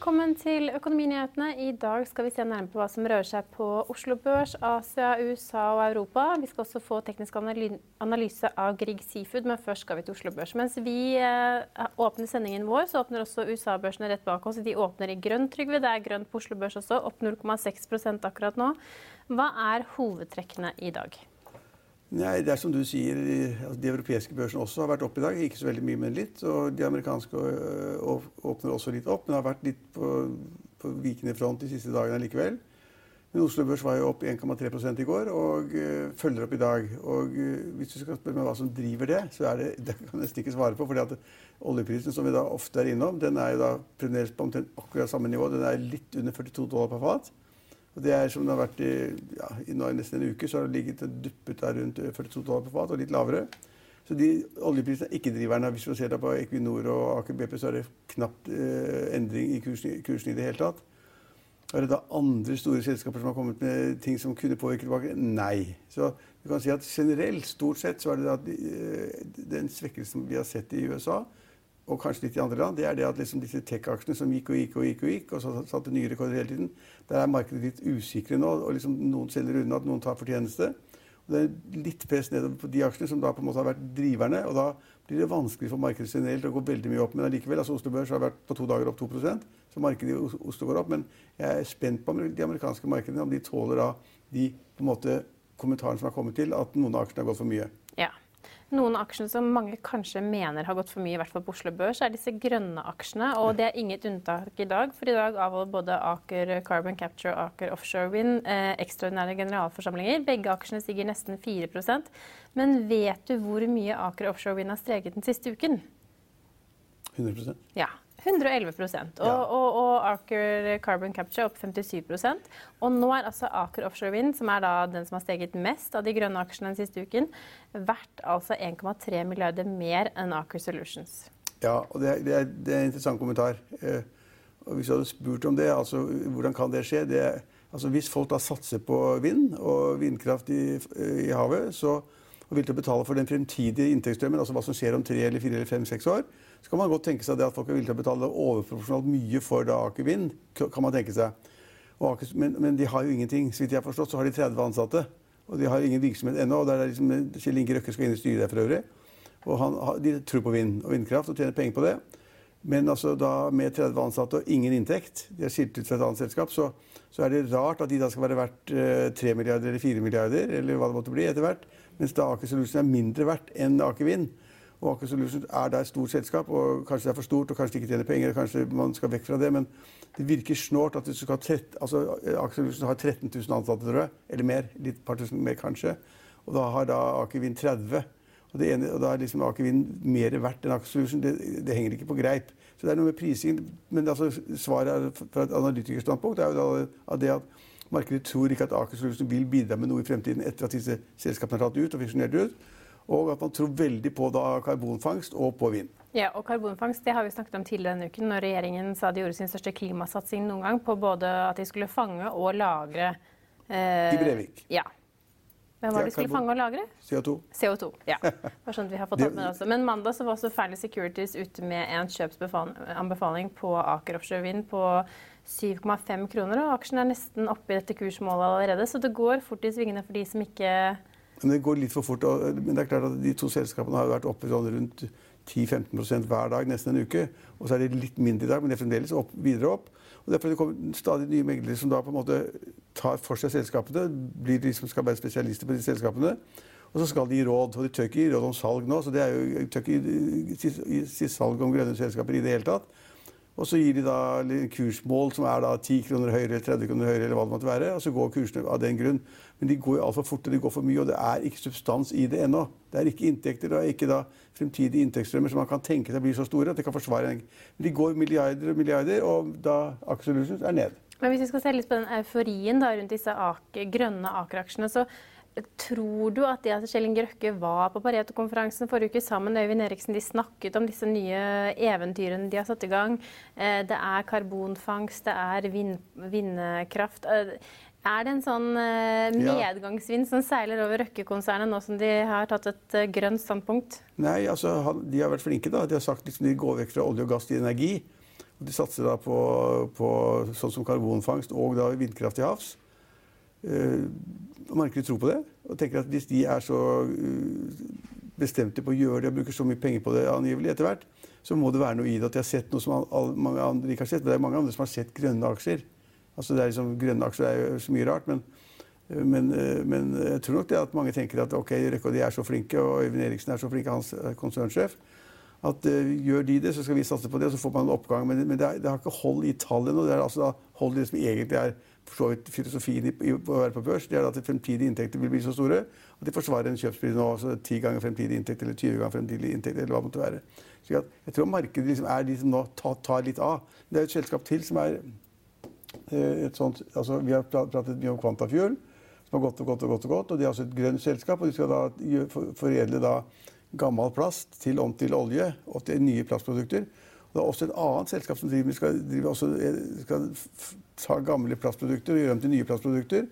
Velkommen til Økonominyhetene. I dag skal vi se nærmere på hva som rører seg på Oslo Børs, Asia, USA og Europa. Vi skal også få teknisk analyse av Grieg Seafood, men først skal vi til Oslo Børs. Mens vi eh, åpner sendingen vår, så åpner også USA-børsene rett bak oss. De åpner i grønt, Trygve. Det er grønt på Oslo Børs også, opp 0,6% akkurat nå. Hva er hovedtrekkene i dag? Nei, det er som du sier, altså De europeiske børsene også har vært oppe i dag. Ikke så veldig mye, men litt. Og de amerikanske øh, åpner også litt opp, men har vært litt på, på vikende front de siste dagene likevel. Men Oslo Børs var jo opp 1,3% i går og uh, følger opp i dag. Og uh, hvis du skal spørre meg hva som driver det, så er det det kan jeg nesten ikke svare på. at oljeprisen, som vi da ofte er innom, den er jo da fremdeles på omtrent akkurat samme nivå. Den er litt under 42 dollar per fat. Det er som det har vært i, ja, i nesten en uke, så har det ligget og duppet der rundt 42 dollar på fat, og litt lavere. Så de oljeprisene er ikke driverne. Hvis man ser på Equinor og Aker BP, så er det knapt eh, endring i kursen, kursen, i det hele tatt. Er det da andre store selskaper som har kommet med ting som kunne påvirke tilbake? Nei. Så du kan si at generelt, stort sett, så er det da de, den svekkelsen vi har sett i USA, og kanskje litt i andre land, det er det at liksom disse tech-aksjene som gikk og gikk og gikk, og gikk, og så satte nye rekorder hele tiden, der er markedet litt usikre nå. og liksom Noen selger unna, at noen tar fortjeneste. Og Det er litt press nedover på de aksjene som da på en måte har vært driverne. og Da blir det vanskelig for markedet generelt å gå veldig mye opp. Men allikevel, altså Oslo Børs har vært på to dager opp 2% så markedet i Oslo går opp. Men jeg er spent på de amerikanske markedene, om de tåler da de på en måte kommentarene som har kommet til, at noen av aksjene har gått for mye. Ja. Noen av aksjene som mange kanskje mener har gått for mye, i hvert fall på Oslo Børs, er disse grønne aksjene. Og det er inget unntak i dag, for i dag avholder både Aker Carbon Capture og Aker Offshore Wind eh, ekstraordinære generalforsamlinger. Begge aksjene stiger nesten 4% Men vet du hvor mye Aker Offshore Wind har streget den siste uken? 100% Ja. 111 og, og, og, Aker Carbon Capture opp 57% Og nå er altså Aker Offshore Wind, som er da den som har steget mest av de grønne aksjene den siste uken, verdt altså 1,3 milliarder mer enn Aker Solutions. Ja, og det det er, det er en interessant kommentar. Eh, og hvis du hadde spurt om det, altså hvordan kan det skje? Det, altså, hvis folk da satser på vind og vindkraft i, i havet, så og vil til å betale for den fremtidige inntektsstrømmen, altså hva som skjer om tre eller fire eller fem, seks år, så kan man godt tenke seg det at folk er villige til å betale overproporsjonalt mye for da Aker Vind. kan man tenke seg. Aker, men, men, de har jo ingenting. Så vidt jeg har forstått, så har de 30 ansatte. Og de har ingen virksomhet ennå. og der er liksom, Kjell Inge Røkke skal inn i styret der for øvrig. Og han, De tror på vind og vindkraft og tjener penger på det. Men altså da med 30 ansatte og ingen inntekt, de har skilt ut fra et annet selskap, så, så, er det rart at de da skal være verdt eh, 3 milliarder eller 4 milliarder, eller hva det måtte bli etter hvert. Mens da Aker Solution er mindre verdt enn Aker Vind. Og Aker Solutions er da et stort selskap, og kanskje det er for stort, og kanskje de ikke tjener penger, kanskje man skal vekk fra det, men det virker snålt at du skal ha altså, Aker Solutions har 13 000 ansatte, tror jeg, eller mer. Litt par tusen mer, kanskje. Og da har da Aker Vind 30. Og, det ene, og da er liksom Aker Vind mer verdt enn Aker Solutions. Det, det, henger ikke på greip. Så det er noe med prisingen. Men altså, svaret fra et analytikerstandpunkt er jo da, det at markedet tror ikke at Aker Solutions vil bidra med noe i fremtiden etter at disse selskapene har tatt ut og fusjonert ut. Og at man tror veldig på da karbonfangst og på vind. Ja, og karbonfangst det har vi snakket om tidligere denne uken, når regjeringen sa de gjorde sin største klimasatsing noen gang på både at de skulle fange og lagre eh, I Brevik. Ja. Hvem var det de skulle fange og lagre? CO2. CO2, ja. Bare sånn at vi har fått tatt med det også. Men mandag så var også Fairly Securities ute med en kjøpsanbefaling på Aker Offshore Vind på 7,5 kroner, og aksjen er nesten oppe i dette kursmålet allerede. Så det går fort i svingene for de som ikke Men det går litt for fort. Men det er klart at de to selskapene har vært oppe sånn rundt 10-15% hver dag nesten en uke. Og så er det litt mindre i dag, men det er fremdeles opp, videre opp. Og derfor det stadig nye meglere som da på en måte tar for seg selskapene, blir de som skal være spesialister på de selskapene. Og så skal de gi råd, og de tør ikke gi råd om salg nå. Så det er jo tør ikke gi- gi salg om grønne selskaper i det hele tatt. Og så gir de da kursmål som er da 10 kroner høyere eller 30 kroner høyere, eller hva det måtte være. Og så går kursene av den grunn. Men de går jo altfor fort, og de går for mye, og det er ikke substans i det ennå. Det er ikke inntekter og ikke da fremtidige inntektsstrømmer som man kan tenke seg blir så store at det kan forsvare en Men de går milliarder og milliarder, og da Aker Solutions er ned. Men hvis vi skal se litt på den euforien da, rundt disse ak grønne Aker-aksjene, så tror du at det at Kjell Inge Røkke var på Pareto-konferansen forrige uke sammen med Øyvind Eriksen, de snakket om disse nye eventyrene de har satt i gang. Eh, Det er karbonfangst, det er vind, vindkraft. Eh, Er det en sånn eh, medgangsvind som seiler over Røkke-konsernet nå som de har tatt et eh, grønt standpunkt? Nei, altså, de har vært flinke. da. De har sagt liksom, de går vekk fra olje og gass til energi. Og de satser da på, på sånn som karbonfangst og da vindkraft til havs. Uh, markedet tror på det og tenker at hvis de er så eh, bestemte på å gjøre det og bruker så mye penger på det angivelig etter hvert, så må det være noe i det at de har sett noe som all, all, mange andre ikke har sett. Men det er mange andre som har sett grønne aksjer. Altså det er liksom, Grønne aksjer er jo så mye rart, men, men, eh, men jeg tror nok det at mange tenker at ok, Røkke og de er så flinke, og Øyvind Eriksen er så flink, hans eh, konsernsjef, at uh, gjør de det, så skal vi satse på det, og så får man en oppgang. Men, men det, er, det, har ikke hold i tallet nå. Det er altså da hold i det som egentlig er så vidt filosofien i, i, å være på børs. Det er at fremtidige inntekter vil bli så store at de forsvarer en kjøpspris nå altså 10 ganger fremtidig inntekt eller 20 ganger fremtidig inntekt. eller hva det måtte være. Så jeg, tror markedet liksom er de som nå tar, tar litt av. Det er et selskap til som er eh, et sånt, altså Vi har pratet mye om Quantafuel, som har gått og gått og gått. Og gått, og de er også et grønt selskap, og de skal da foredle da gammel plast til om til olje og til nye plastprodukter. Det er også et annet selskap som driver, skal, driver også, eh, skal ta gamle plastprodukter og gjøre dem til nye plastprodukter.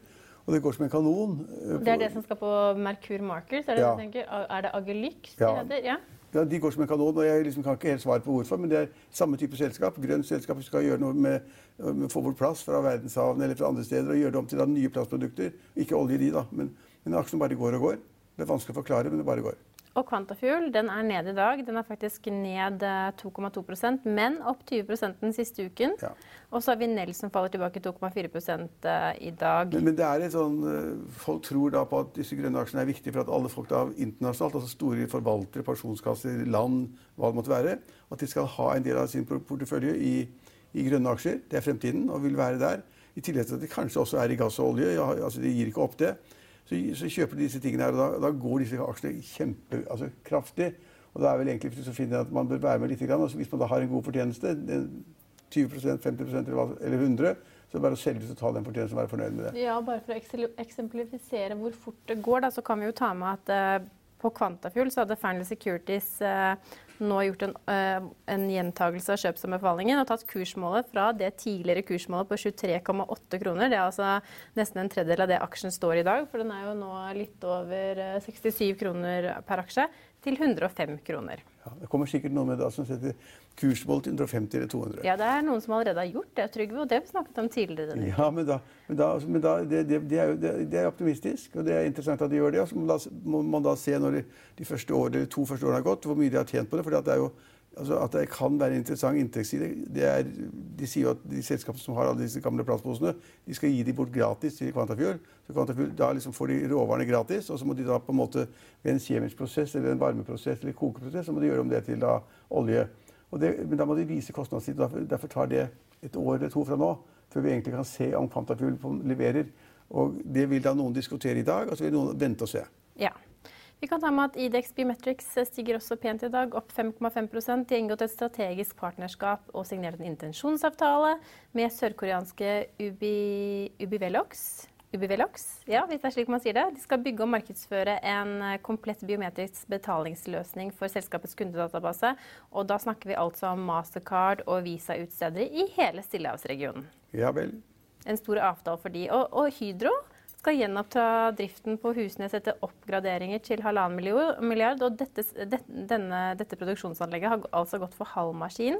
Og det går som en kanon. eh, Det er det som skal på Merkur Markers? Er det, Ja. det? Er det Agelux de Ja. heter? Ja. Ja, De går som en kanon, og jeg liksom kan ikke helt svare på hvorfor, men det er samme type selskap. Grønt selskap som skal gjøre noe med, med få bort plass fra verdenshavene eller fra andre steder og gjøre det om til da, nye plastprodukter. Ikke olje, de, da, men, men aksjen bare går og går. Det er vanskelig å forklare, men det bare går. Og Quantafuel den er ned i dag. Den er faktisk ned eh, 2,2% men opp 20 den siste uken. Ja. Og så har vi Nell som faller tilbake 2,4 eh, i dag. Men, men det er et sånn, eh, folk tror da på at disse grønne aksjene er viktige for at alle folk da internasjonalt, altså store forvaltere, pensjonskasser, land, hva det måtte være, at de skal ha en del av sin portefølje i, i grønne aksjer. Det er fremtiden og vil være der. I tillegg til at de kanskje også er i gass og olje. Ja, altså de gir ikke opp det. Så, så kjøper de disse tingene her, og da, da går disse aksjene kjempe, altså. Og da er vel egentlig så finner jeg at man bør være med litt. Grann. Altså hvis man da har en god fortjeneste, 20% 50 eller, eller 100 så er det bare å selge ut og ta den fortjenesten og være fornøyd med det. Ja, bare for å eksemplifisere hvor fort det går, da, så kan vi jo ta med at eh, på Quantafuel så hadde Fearnley Securities eh, nå gjort en, eh, en gjentagelse av kjøpsanbefalingen og tatt kursmålet fra det tidligere kursmålet på 23,8 kroner. Det er altså nesten en tredjedel av det aksjen står i dag, for den er jo nå litt over eh, 67 kroner per aksje, til 105 kroner. Ja, det kommer sikkert noen med da som setter kursmål til 150 eller 200. Ja, det er noen som allerede har gjort det, Trygve, og det har vi snakket om tidligere. Ja, men, da, men, da, men da, det, det, det, er jo, det, det er optimistisk, og det er interessant at de gjør det. Og så må, må man da se når de, de første årene, to første årene har gått, hvor mye de har tjent på det. For det er jo, altså, at det kan være en interessant inntektsside. Er, de sier jo at de selskapene som har alle disse gamle plastposene, de skal gi de bort gratis til Kvantafjord. Så Kvantafjord, Da liksom får de råvarene gratis, og så må de da på en måte ved en kjemisk prosess eller en varmeprosess eller kokeprosess, så må de gjøre om det til da, olje. Det, men da må de vise kostnadssiden. Derfor, derfor tar det et år eller to fra nå før vi egentlig kan se om Kvantafjord leverer. Og det vil da noen diskutere i dag, og så vil noen vente og se. Ja. Vi kan ta med at Idex Biometrics stiger også pent i dag, opp 5,5 De har inngått et strategisk partnerskap og signert en intensjonsavtale med sørkoreanske Ubi, Ubivelox. Ubivelox, ja, hvis det er slik man sier det. De skal bygge og markedsføre en eh, komplett biometrisk betalingsløsning for selskapets kundedatabase. Og da snakker vi altså om Mastercard og Visa-utstedere i hele Stillehavsregionen. Ja vel. En stor avtale for de. Og, og Hydro skal gjenoppta driften på Husnes etter oppgraderinger til halvannen milliard. og dette, denne, dette, produksjonsanlegget har altså gått for halv maskin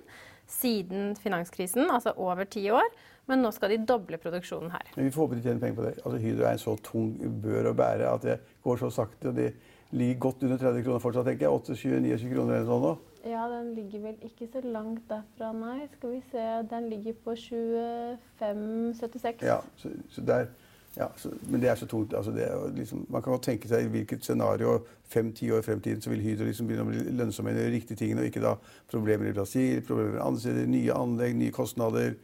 siden finanskrisen, altså over ti år. Men nå skal de doble produksjonen her. Men vi får håpe de tjener penger på det. Altså, Hydro er en så tung bør å bære at det går så sakte. og de ligger godt under 30 kroner fortsatt, tenker jeg. 28-29 kroner eller sånn nå. Ja, den ligger vel ikke så langt derfra, nei. Skal vi se. Den ligger på 25,76. Ja, så, så der, ja så, men det er så tungt. Altså det, liksom, man kan godt tenke seg i hvilket scenario fem-ti år i fremtiden så vil Hydro liksom begynne å bli lønnsomme med de riktige tingene, og ikke da problemer i Brasil, problemer andre steder, nye anlegg, nye kostnader.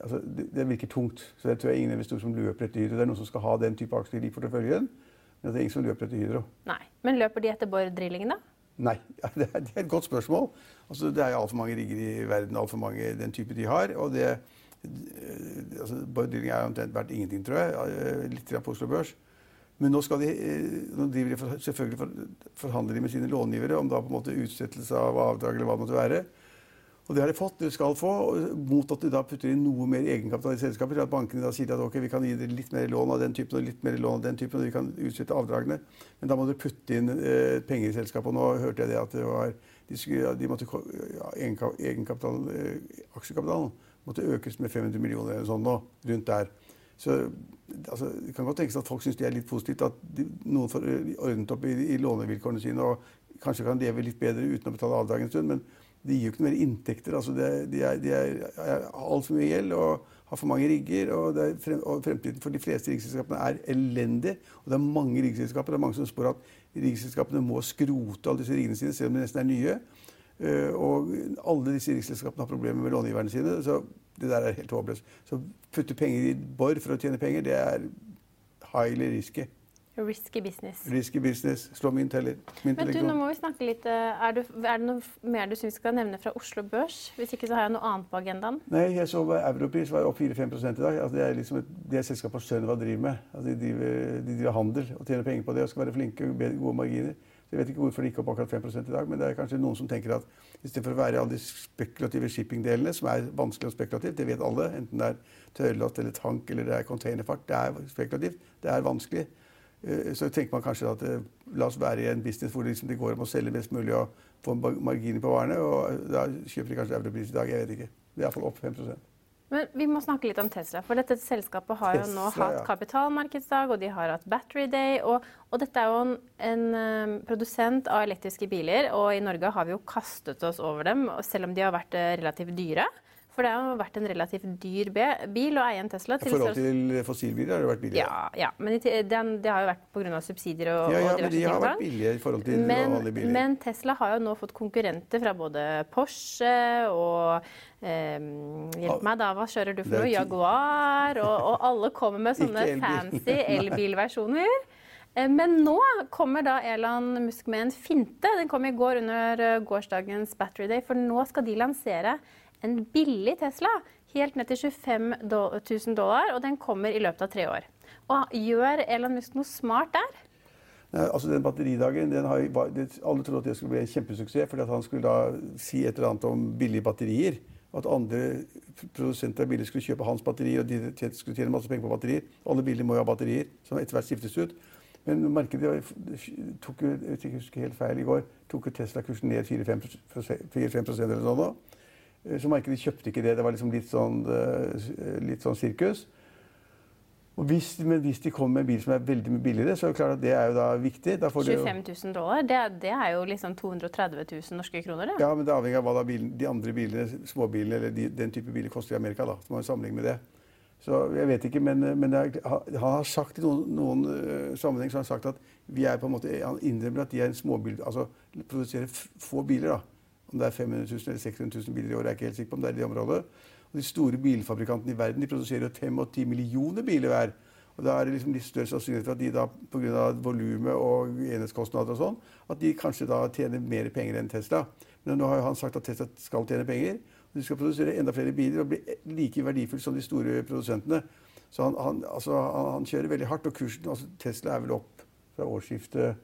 Altså, det, det, virker tungt. Så det tror jeg ingen investorer som løper etter Hydro. Det er noen som skal ha den type aksjer i porteføljen. Men det er ingen som løper etter Hydro. Nei. Men løper de etter Bård-drillingen, da? Nei, ja, det, er, det, er, et godt spørsmål. Altså, det er jo altfor mange rigger i verden, altfor mange den type de har. og det, altså, Bård-drilling er omtrent verdt ingenting, tror jeg. Litt på Oslo Børs. Men nå, skal de, eh, nå driver de selvfølgelig for, forhandler de med sine långivere om da på en måte utsettelse av avdrag eller hva det måtte være. Og det har de fått, de skal få, mot at de da putter inn noe mer egenkapital i selskapet. At bankene da sier at ok, vi kan gi dere litt mer lån av den typen og litt mer lån av den typen, og vi kan utsette avdragene. Men da må dere putte inn eh, penger i selskapet. Og nå hørte jeg det at det var, de, skulle, de måtte, ja, egenkapital, eh, aksjekapitalen måtte økes med 500 millioner eller sånn nå, rundt der. Så altså, Det kan godt tenkes at folk syns det er litt positivt at de, noen får ordnet opp i, i lånevilkårene sine og kanskje kan leve litt bedre uten å betale avdrag en stund. men de gir jo ikke noe mer inntekter. Altså det, de er, de er, er altfor mye gjeld og har for mange rigger. Og, frem, og, fremtiden for de fleste riggselskapene er elendig. Og det er mange riggselskaper. Det er mange som spår at riggselskapene må skrote alle disse riggene sine, selv om de nesten er nye. Uh, og alle disse riksselskapene har problemer med långiverne sine. Så det der er helt håpløst. Så putte penger i bor for å tjene penger, det er highly risky. Risky business. Risky business. Slå mynt teller. Min Men du, nå må vi snakke litt. Eh, er, du, er, det noe mer du syns vi skal nevne fra Oslo Børs? Hvis ikke så har jeg noe annet på agendaen. Nei, jeg så Europris var opp 4-5 i dag. Altså, det er liksom et, det er selskapet Sønva driver med. Altså, de, driver, de, driver, handel og tjener penger på det og skal være flinke og gode marginer. Jeg vet ikke hvorfor det gikk opp akkurat 5 i dag, men det er kanskje noen som tenker at istedenfor å være alle de spekulative shippingdelene, som er vanskelig og spekulativt, det vet alle, enten det er tørrlast eller tank eller det er containerfart, det er spekulativt, det er vanskelig. Eh, så tenker man kanskje at eh, la oss være i en business hvor liksom det går om å selge mest mulig og få marginer på varene. og Da kjøper de kanskje Europris i dag. Jeg vet ikke. Det er iallfall opp 5 men vi må snakke litt om Tesla. For dette selskapet har jo nå hatt kapitalmarkedsdag, og de har hatt Battery Day. Og, og dette er jo en, en, eh, produsent av elektriske biler, og i Norge har vi jo kastet oss over dem, selv om de har vært relativt dyre. For det har vært en relativt dyr bil å eie en Tesla. I forhold til fossilbiler har det vært billigere. Ja, ja. men den, det har jo vært pga. subsidier og, ja, ja, og diverse ting. Ja, men de har vært billige i forhold til men, vanlige biler. Men Tesla har jo nå fått konkurrenter fra både Porsche og eh, Hjelp meg, da. Hva kjører du for noe? Jaguar. Og, og alle kommer med sånne fancy elbilversjoner. Eh, men nå kommer da Elon Musk med en finte. Den kom i går under eh, gårsdagens Battery Day. For nå skal de lansere en billig Tesla helt ned til 25 000 dollar, og den kommer i løpet av tre år. Og Gjør Elon Musk noe smart der? Altså den Batteridagen den har, Alle trodde at det skulle bli en kjempesuksess, fordi han skulle da si et eller annet om billige batterier. At andre produsenter av biler skulle kjøpe hans batterier, og de skulle tjene masse penger på batterier. Alle biler må jo ha batterier, som etter hvert skiftes ut. Men markedet tok jo, jeg husker helt feil i går, tok jo Tesla-kursen ned 4-5 eller sånn. nå. Eh, så markedet kjøpte ikke det. Det var liksom litt sånn, eh, litt sånn sirkus. Hvis, men hvis de kommer med en bil som er veldig mye billigere, så er det klart at det er jo da viktig. Da 25 000 dollar, det, det, er jo liksom 230 000 norske kroner? Det. Ja, men det avhenger av hva bilen, de andre bilene, småbilene eller de, den type biler koster i Amerika. da, så må man sammenligne med det. Så jeg vet ikke, men, men er, han har sagt i noen, noen uh, sammenheng så har han sagt at vi er på en måte, han innrømmer at de er en småbil, altså produserer få biler. da, om det er 500 000 eller 600 000 biler i året, er jeg ikke helt sikker på om det er i det området. Og de store bilfabrikantene i verden de produserer jo 5 og 10 millioner biler hver. Og Da er det liksom litt større sannsynlighet for at de da pga. volumet og enhetskostnader og sånn, at de kanskje da tjener mer penger enn Tesla. Men nå har han sagt at Tesla skal tjene penger. og De skal produsere enda flere biler og bli like verdifulle som de store produsentene. Så han, han, altså, han, han kjører veldig hardt. Og kursen altså Tesla er vel opp fra årsskiftet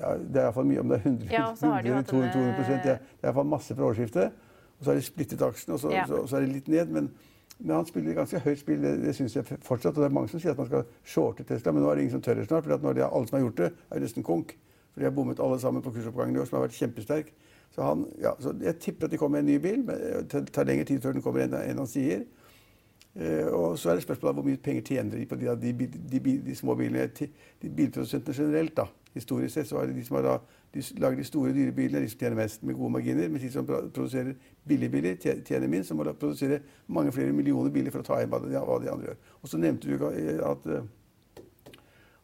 ja, Det er iallfall mye om det er 100, ja, 100 200, 200% Det er iallfall masse fra årsskiftet. Og så har de splittet aksjene, og så, ja. så, så, er det litt ned. Men Men han spiller ganske høyt spill, det, det syns jeg fortsatt. Og det er mange som sier at man skal shorte Tesla, men nå er det ingen som tør det snart. For de, alle som har gjort det, er nesten konk. For de har bommet alle sammen på kursoppgangen i år, som har vært kjempesterk. Så, han, ja, så jeg tipper at de kommer med en ny bil. Men det tar lengre tid før den kommer enn en han sier. Uh, og så er det spørsmålet hvor mye penger tjener de på de, de, de, de små bilene. De bilprodusentene generelt, da. Historisk sett så er det de som har de lager de store, dyre bilene, de som tjener mest med gode marginer. Mens de som produserer billige biler, tjener minst. Som må produsere mange flere millioner biler for å ta igjen hva de andre gjør. Og så nevnte du at,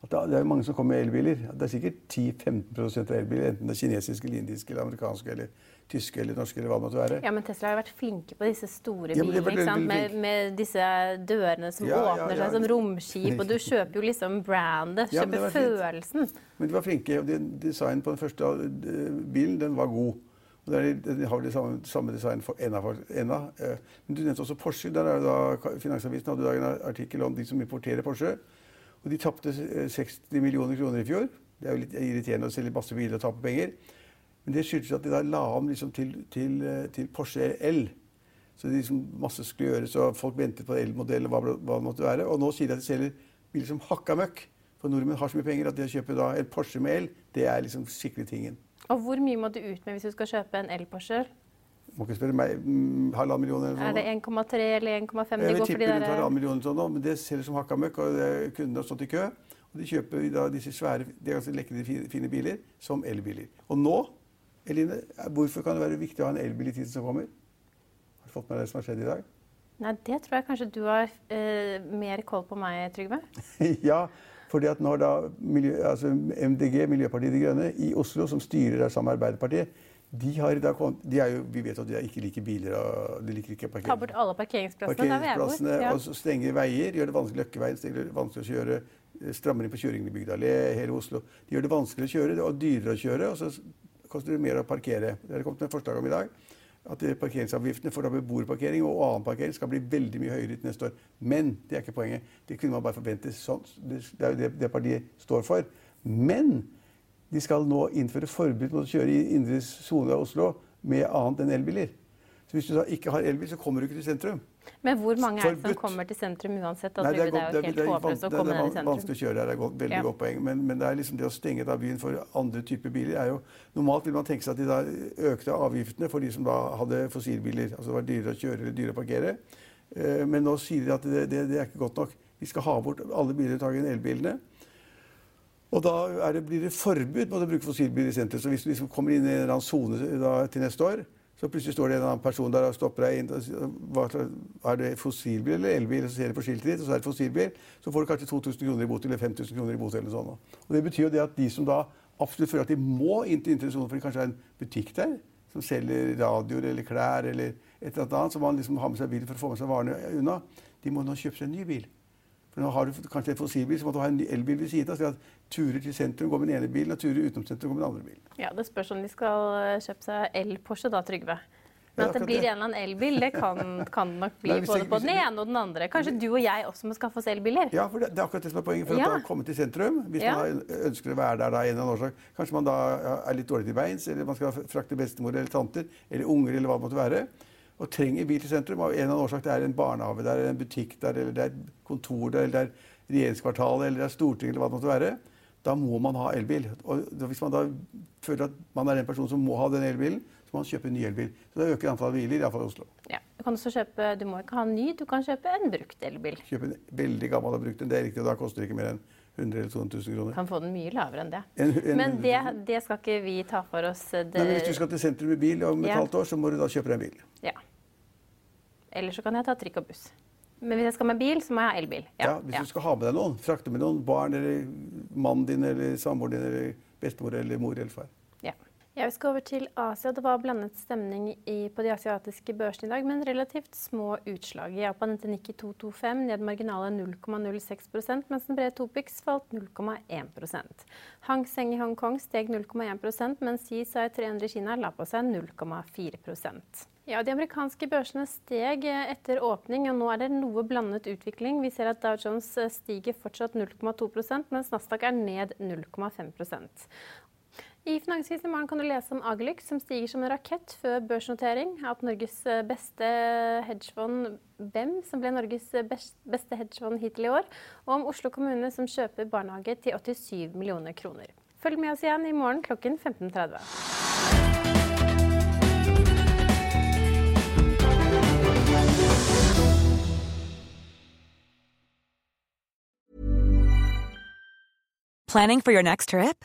at det er mange som kommer med elbiler. Det er sikkert 10-15 av elbiler, enten det er kinesiske, eller indiske, eller amerikanske eller tyske eller norske eller hva det måtte være. Ja, Men Tesla har jo vært flinke på disse store bilene. Ja, ikke sant? Med, med, disse dørene som ja, åpner ja, seg som romskip. Og du kjøper jo liksom brandet. Kjøper følelsen. Men de var flinke. og Designen på den første eh, bilen den var god. Og De har det samme, samme design for enda. Eh, men du nevnte også Porsche. der er da Finansavisen hadde en artikkel om de som importerer Porsche. Og de tapte 60 eh, millioner kroner i fjor. Det er jo litt irriterende å selge masse biler og tape penger. Men det skyldtes at de da la om liksom til, til, eh, til, Porsche L. Så det liksom masse skulle gjøres, og folk ventet på L-modell og hva, hva, det måtte være. Og nå sier de at de selger biler som hakka møkk. For nordmenn har så mye penger at det å kjøpe da en Porsche med L, det er liksom skikkelig tingen. Og hvor mye må du ut med hvis du skal kjøpe en L-Porsche? Må ikke spørre meg. Mm, halvannen million eller noe. Er det 1,3 eller 1,5 det går for de der halvannen million sånn nå, men det selger som hakka møkk, og kundene har stått i kø. Og de kjøper da disse svære, de er ganske lekre, fine biler som elbiler. Og nå Eline, hvorfor kan det være viktig å ha en elbil i tiden som kommer? Har du fått med deg det som har skjedd i dag? Nei, Det tror jeg kanskje du har eh, mer koll på meg, Trygve. ja, fordi at når da miljø, altså MDG, Miljøpartiet De Grønne, i Oslo, som styrer der sammen med Arbeiderpartiet, de har i dag de er jo, Vi vet at de ikke liker biler og de liker ikke parkering. Ta bort alle parkeringsplassene, parkeringsplassene ja. Og stenger veier, gjør det vanskelig Løkkeveien, stenger det vanskelig å kjøre, eh, strammer inn på kjøringen i Bygdalé, hele Oslo. De gjør det vanskelig å kjøre og dyrere å kjøre. og så koster det mer å parkere. Det har kommet med forslag om i dag. At parkeringsavgiftene for beboerparkering og annen parkering skal bli veldig mye høyere til neste år. Men det er ikke poenget. Det kunne man bare forvente. Sånn. Det er jo det, det partiet står for. Men de skal nå innføre forbud mot å kjøre i indre sone av Oslo med annet enn elbiler. Så hvis du da ikke har elbil, så kommer du ikke til sentrum. Men hvor mange er det som kommer til sentrum uansett? Nei, det, er, det, er, jo helt håpløst å komme ned i sentrum. vanskelig å kjøre der, det er et veldig ja. godt poeng. Men, men, det er liksom det å stenge da byen for andre typer biler er jo Normalt vil man tenke seg at de da økte avgiftene for de som da hadde fossilbiler. Altså det var dyrere å kjøre eller dyrere å parkere. Eh, men nå sier de at det, det, det, er ikke godt nok. Vi skal ha bort alle bildeltakerne i elbilene. Og da det, blir det forbud mot å bruke fossilbiler i sentrum. Så hvis du liksom kommer inn i en eller annen sone til neste år, så plutselig står det en annen person der og stopper deg inn. Og sier, er det fossilbil eller elbil? Så ser du på skiltet ditt, og så er det fossilbil. Så får du kanskje 2000 kroner i bot eller 5000 kroner i bot. eller sånn. Og Det betyr jo det at de som da absolutt føler at de må inn til intensjonen, for det kanskje er en butikk der som selger radioer eller klær eller et eller annet, så man liksom har med seg bilen for å få med seg varene unna, de må nå kjøpe seg en ny bil. For nå har du kanskje en fossilbil, så må du ha en elbil ved siden av. Så at turer til sentrum går med den ene bilen, og turer utenom sentrum går med den andre bilen. Ja, Det spørs om de skal eh, kjøpe seg el-Porsche da, Trygve. Men at det blir en eller annen elbil, det kan, kan nok bli Nei, både på den ene og den andre. Kanskje du og jeg også må skaffe oss elbiler? Ja, for det, det er akkurat det som er poenget. For ja. å komme til sentrum, hvis ja. man ønsker å være der da, en eller annen årsak, kanskje man da er litt dårlig til beins, eller man skal frakte bestemor eller tanter, eller unger, eller hva det måtte være og trenger bil til sentrum av en eller annen årsak. Det er en barnehage der, eller en butikk der, eller det er kontor der, eller det er regjeringskvartalet, eller det er Stortinget, eller hva det måtte være. Da må man ha elbil. Og hvis man da føler at man er den personen som må ha den elbilen, så må man kjøpe en ny elbil. Så da øker antallet biler, iallfall i Oslo. Ja. Du kan også kjøpe, du må ikke ha en ny, du kan kjøpe en brukt elbil. Kjøpe en veldig gammel og brukt en, det er riktig, og da koster det ikke mer enn 100 eller 200 000 kroner. Kan få den mye lavere enn det. En, en, men det, det, skal ikke vi ta for oss. Det... Nei, hvis du skal til sentrum med bil om et ja. halvt år, så må du da kjøpe deg en bil. Ja. Eller så kan jeg ta trikk og buss. Men hvis jeg skal med bil, så må jeg ha elbil. Ja, ja Hvis ja. du skal ha med deg noen, frakte med noen barn eller mannen din eller samboeren din eller bestemor eller mor eller far. Ja. Vi skal over til Asia. Det var blandet stemning i, på de asiatiske børsene i dag, men relativt små utslag. I Japan endte Nikki 225 ned marginale 0,06 mens den brede Topix falt 0,1 Hang Seng i Hongkong steg 0,1% mens CSI 300 i Kina la på seg 0,4% ja, De amerikanske børsene steg etter åpning, og nå er det noe blandet utvikling. Vi ser at Dow Jones stiger fortsatt 0,2% mens Nasdaq er ned 0,5 I finanskrisen i morgen kan du lese om Agelux, som stiger som en rakett før børsnotering. At Norges beste hedgefond, BEM, som ble Norges beste hedgefond hittil i år. Og om Oslo kommune, som kjøper barnehage til 87 millioner kroner. Følg med oss igjen i morgen klokken 15.30. Planning for your next trip?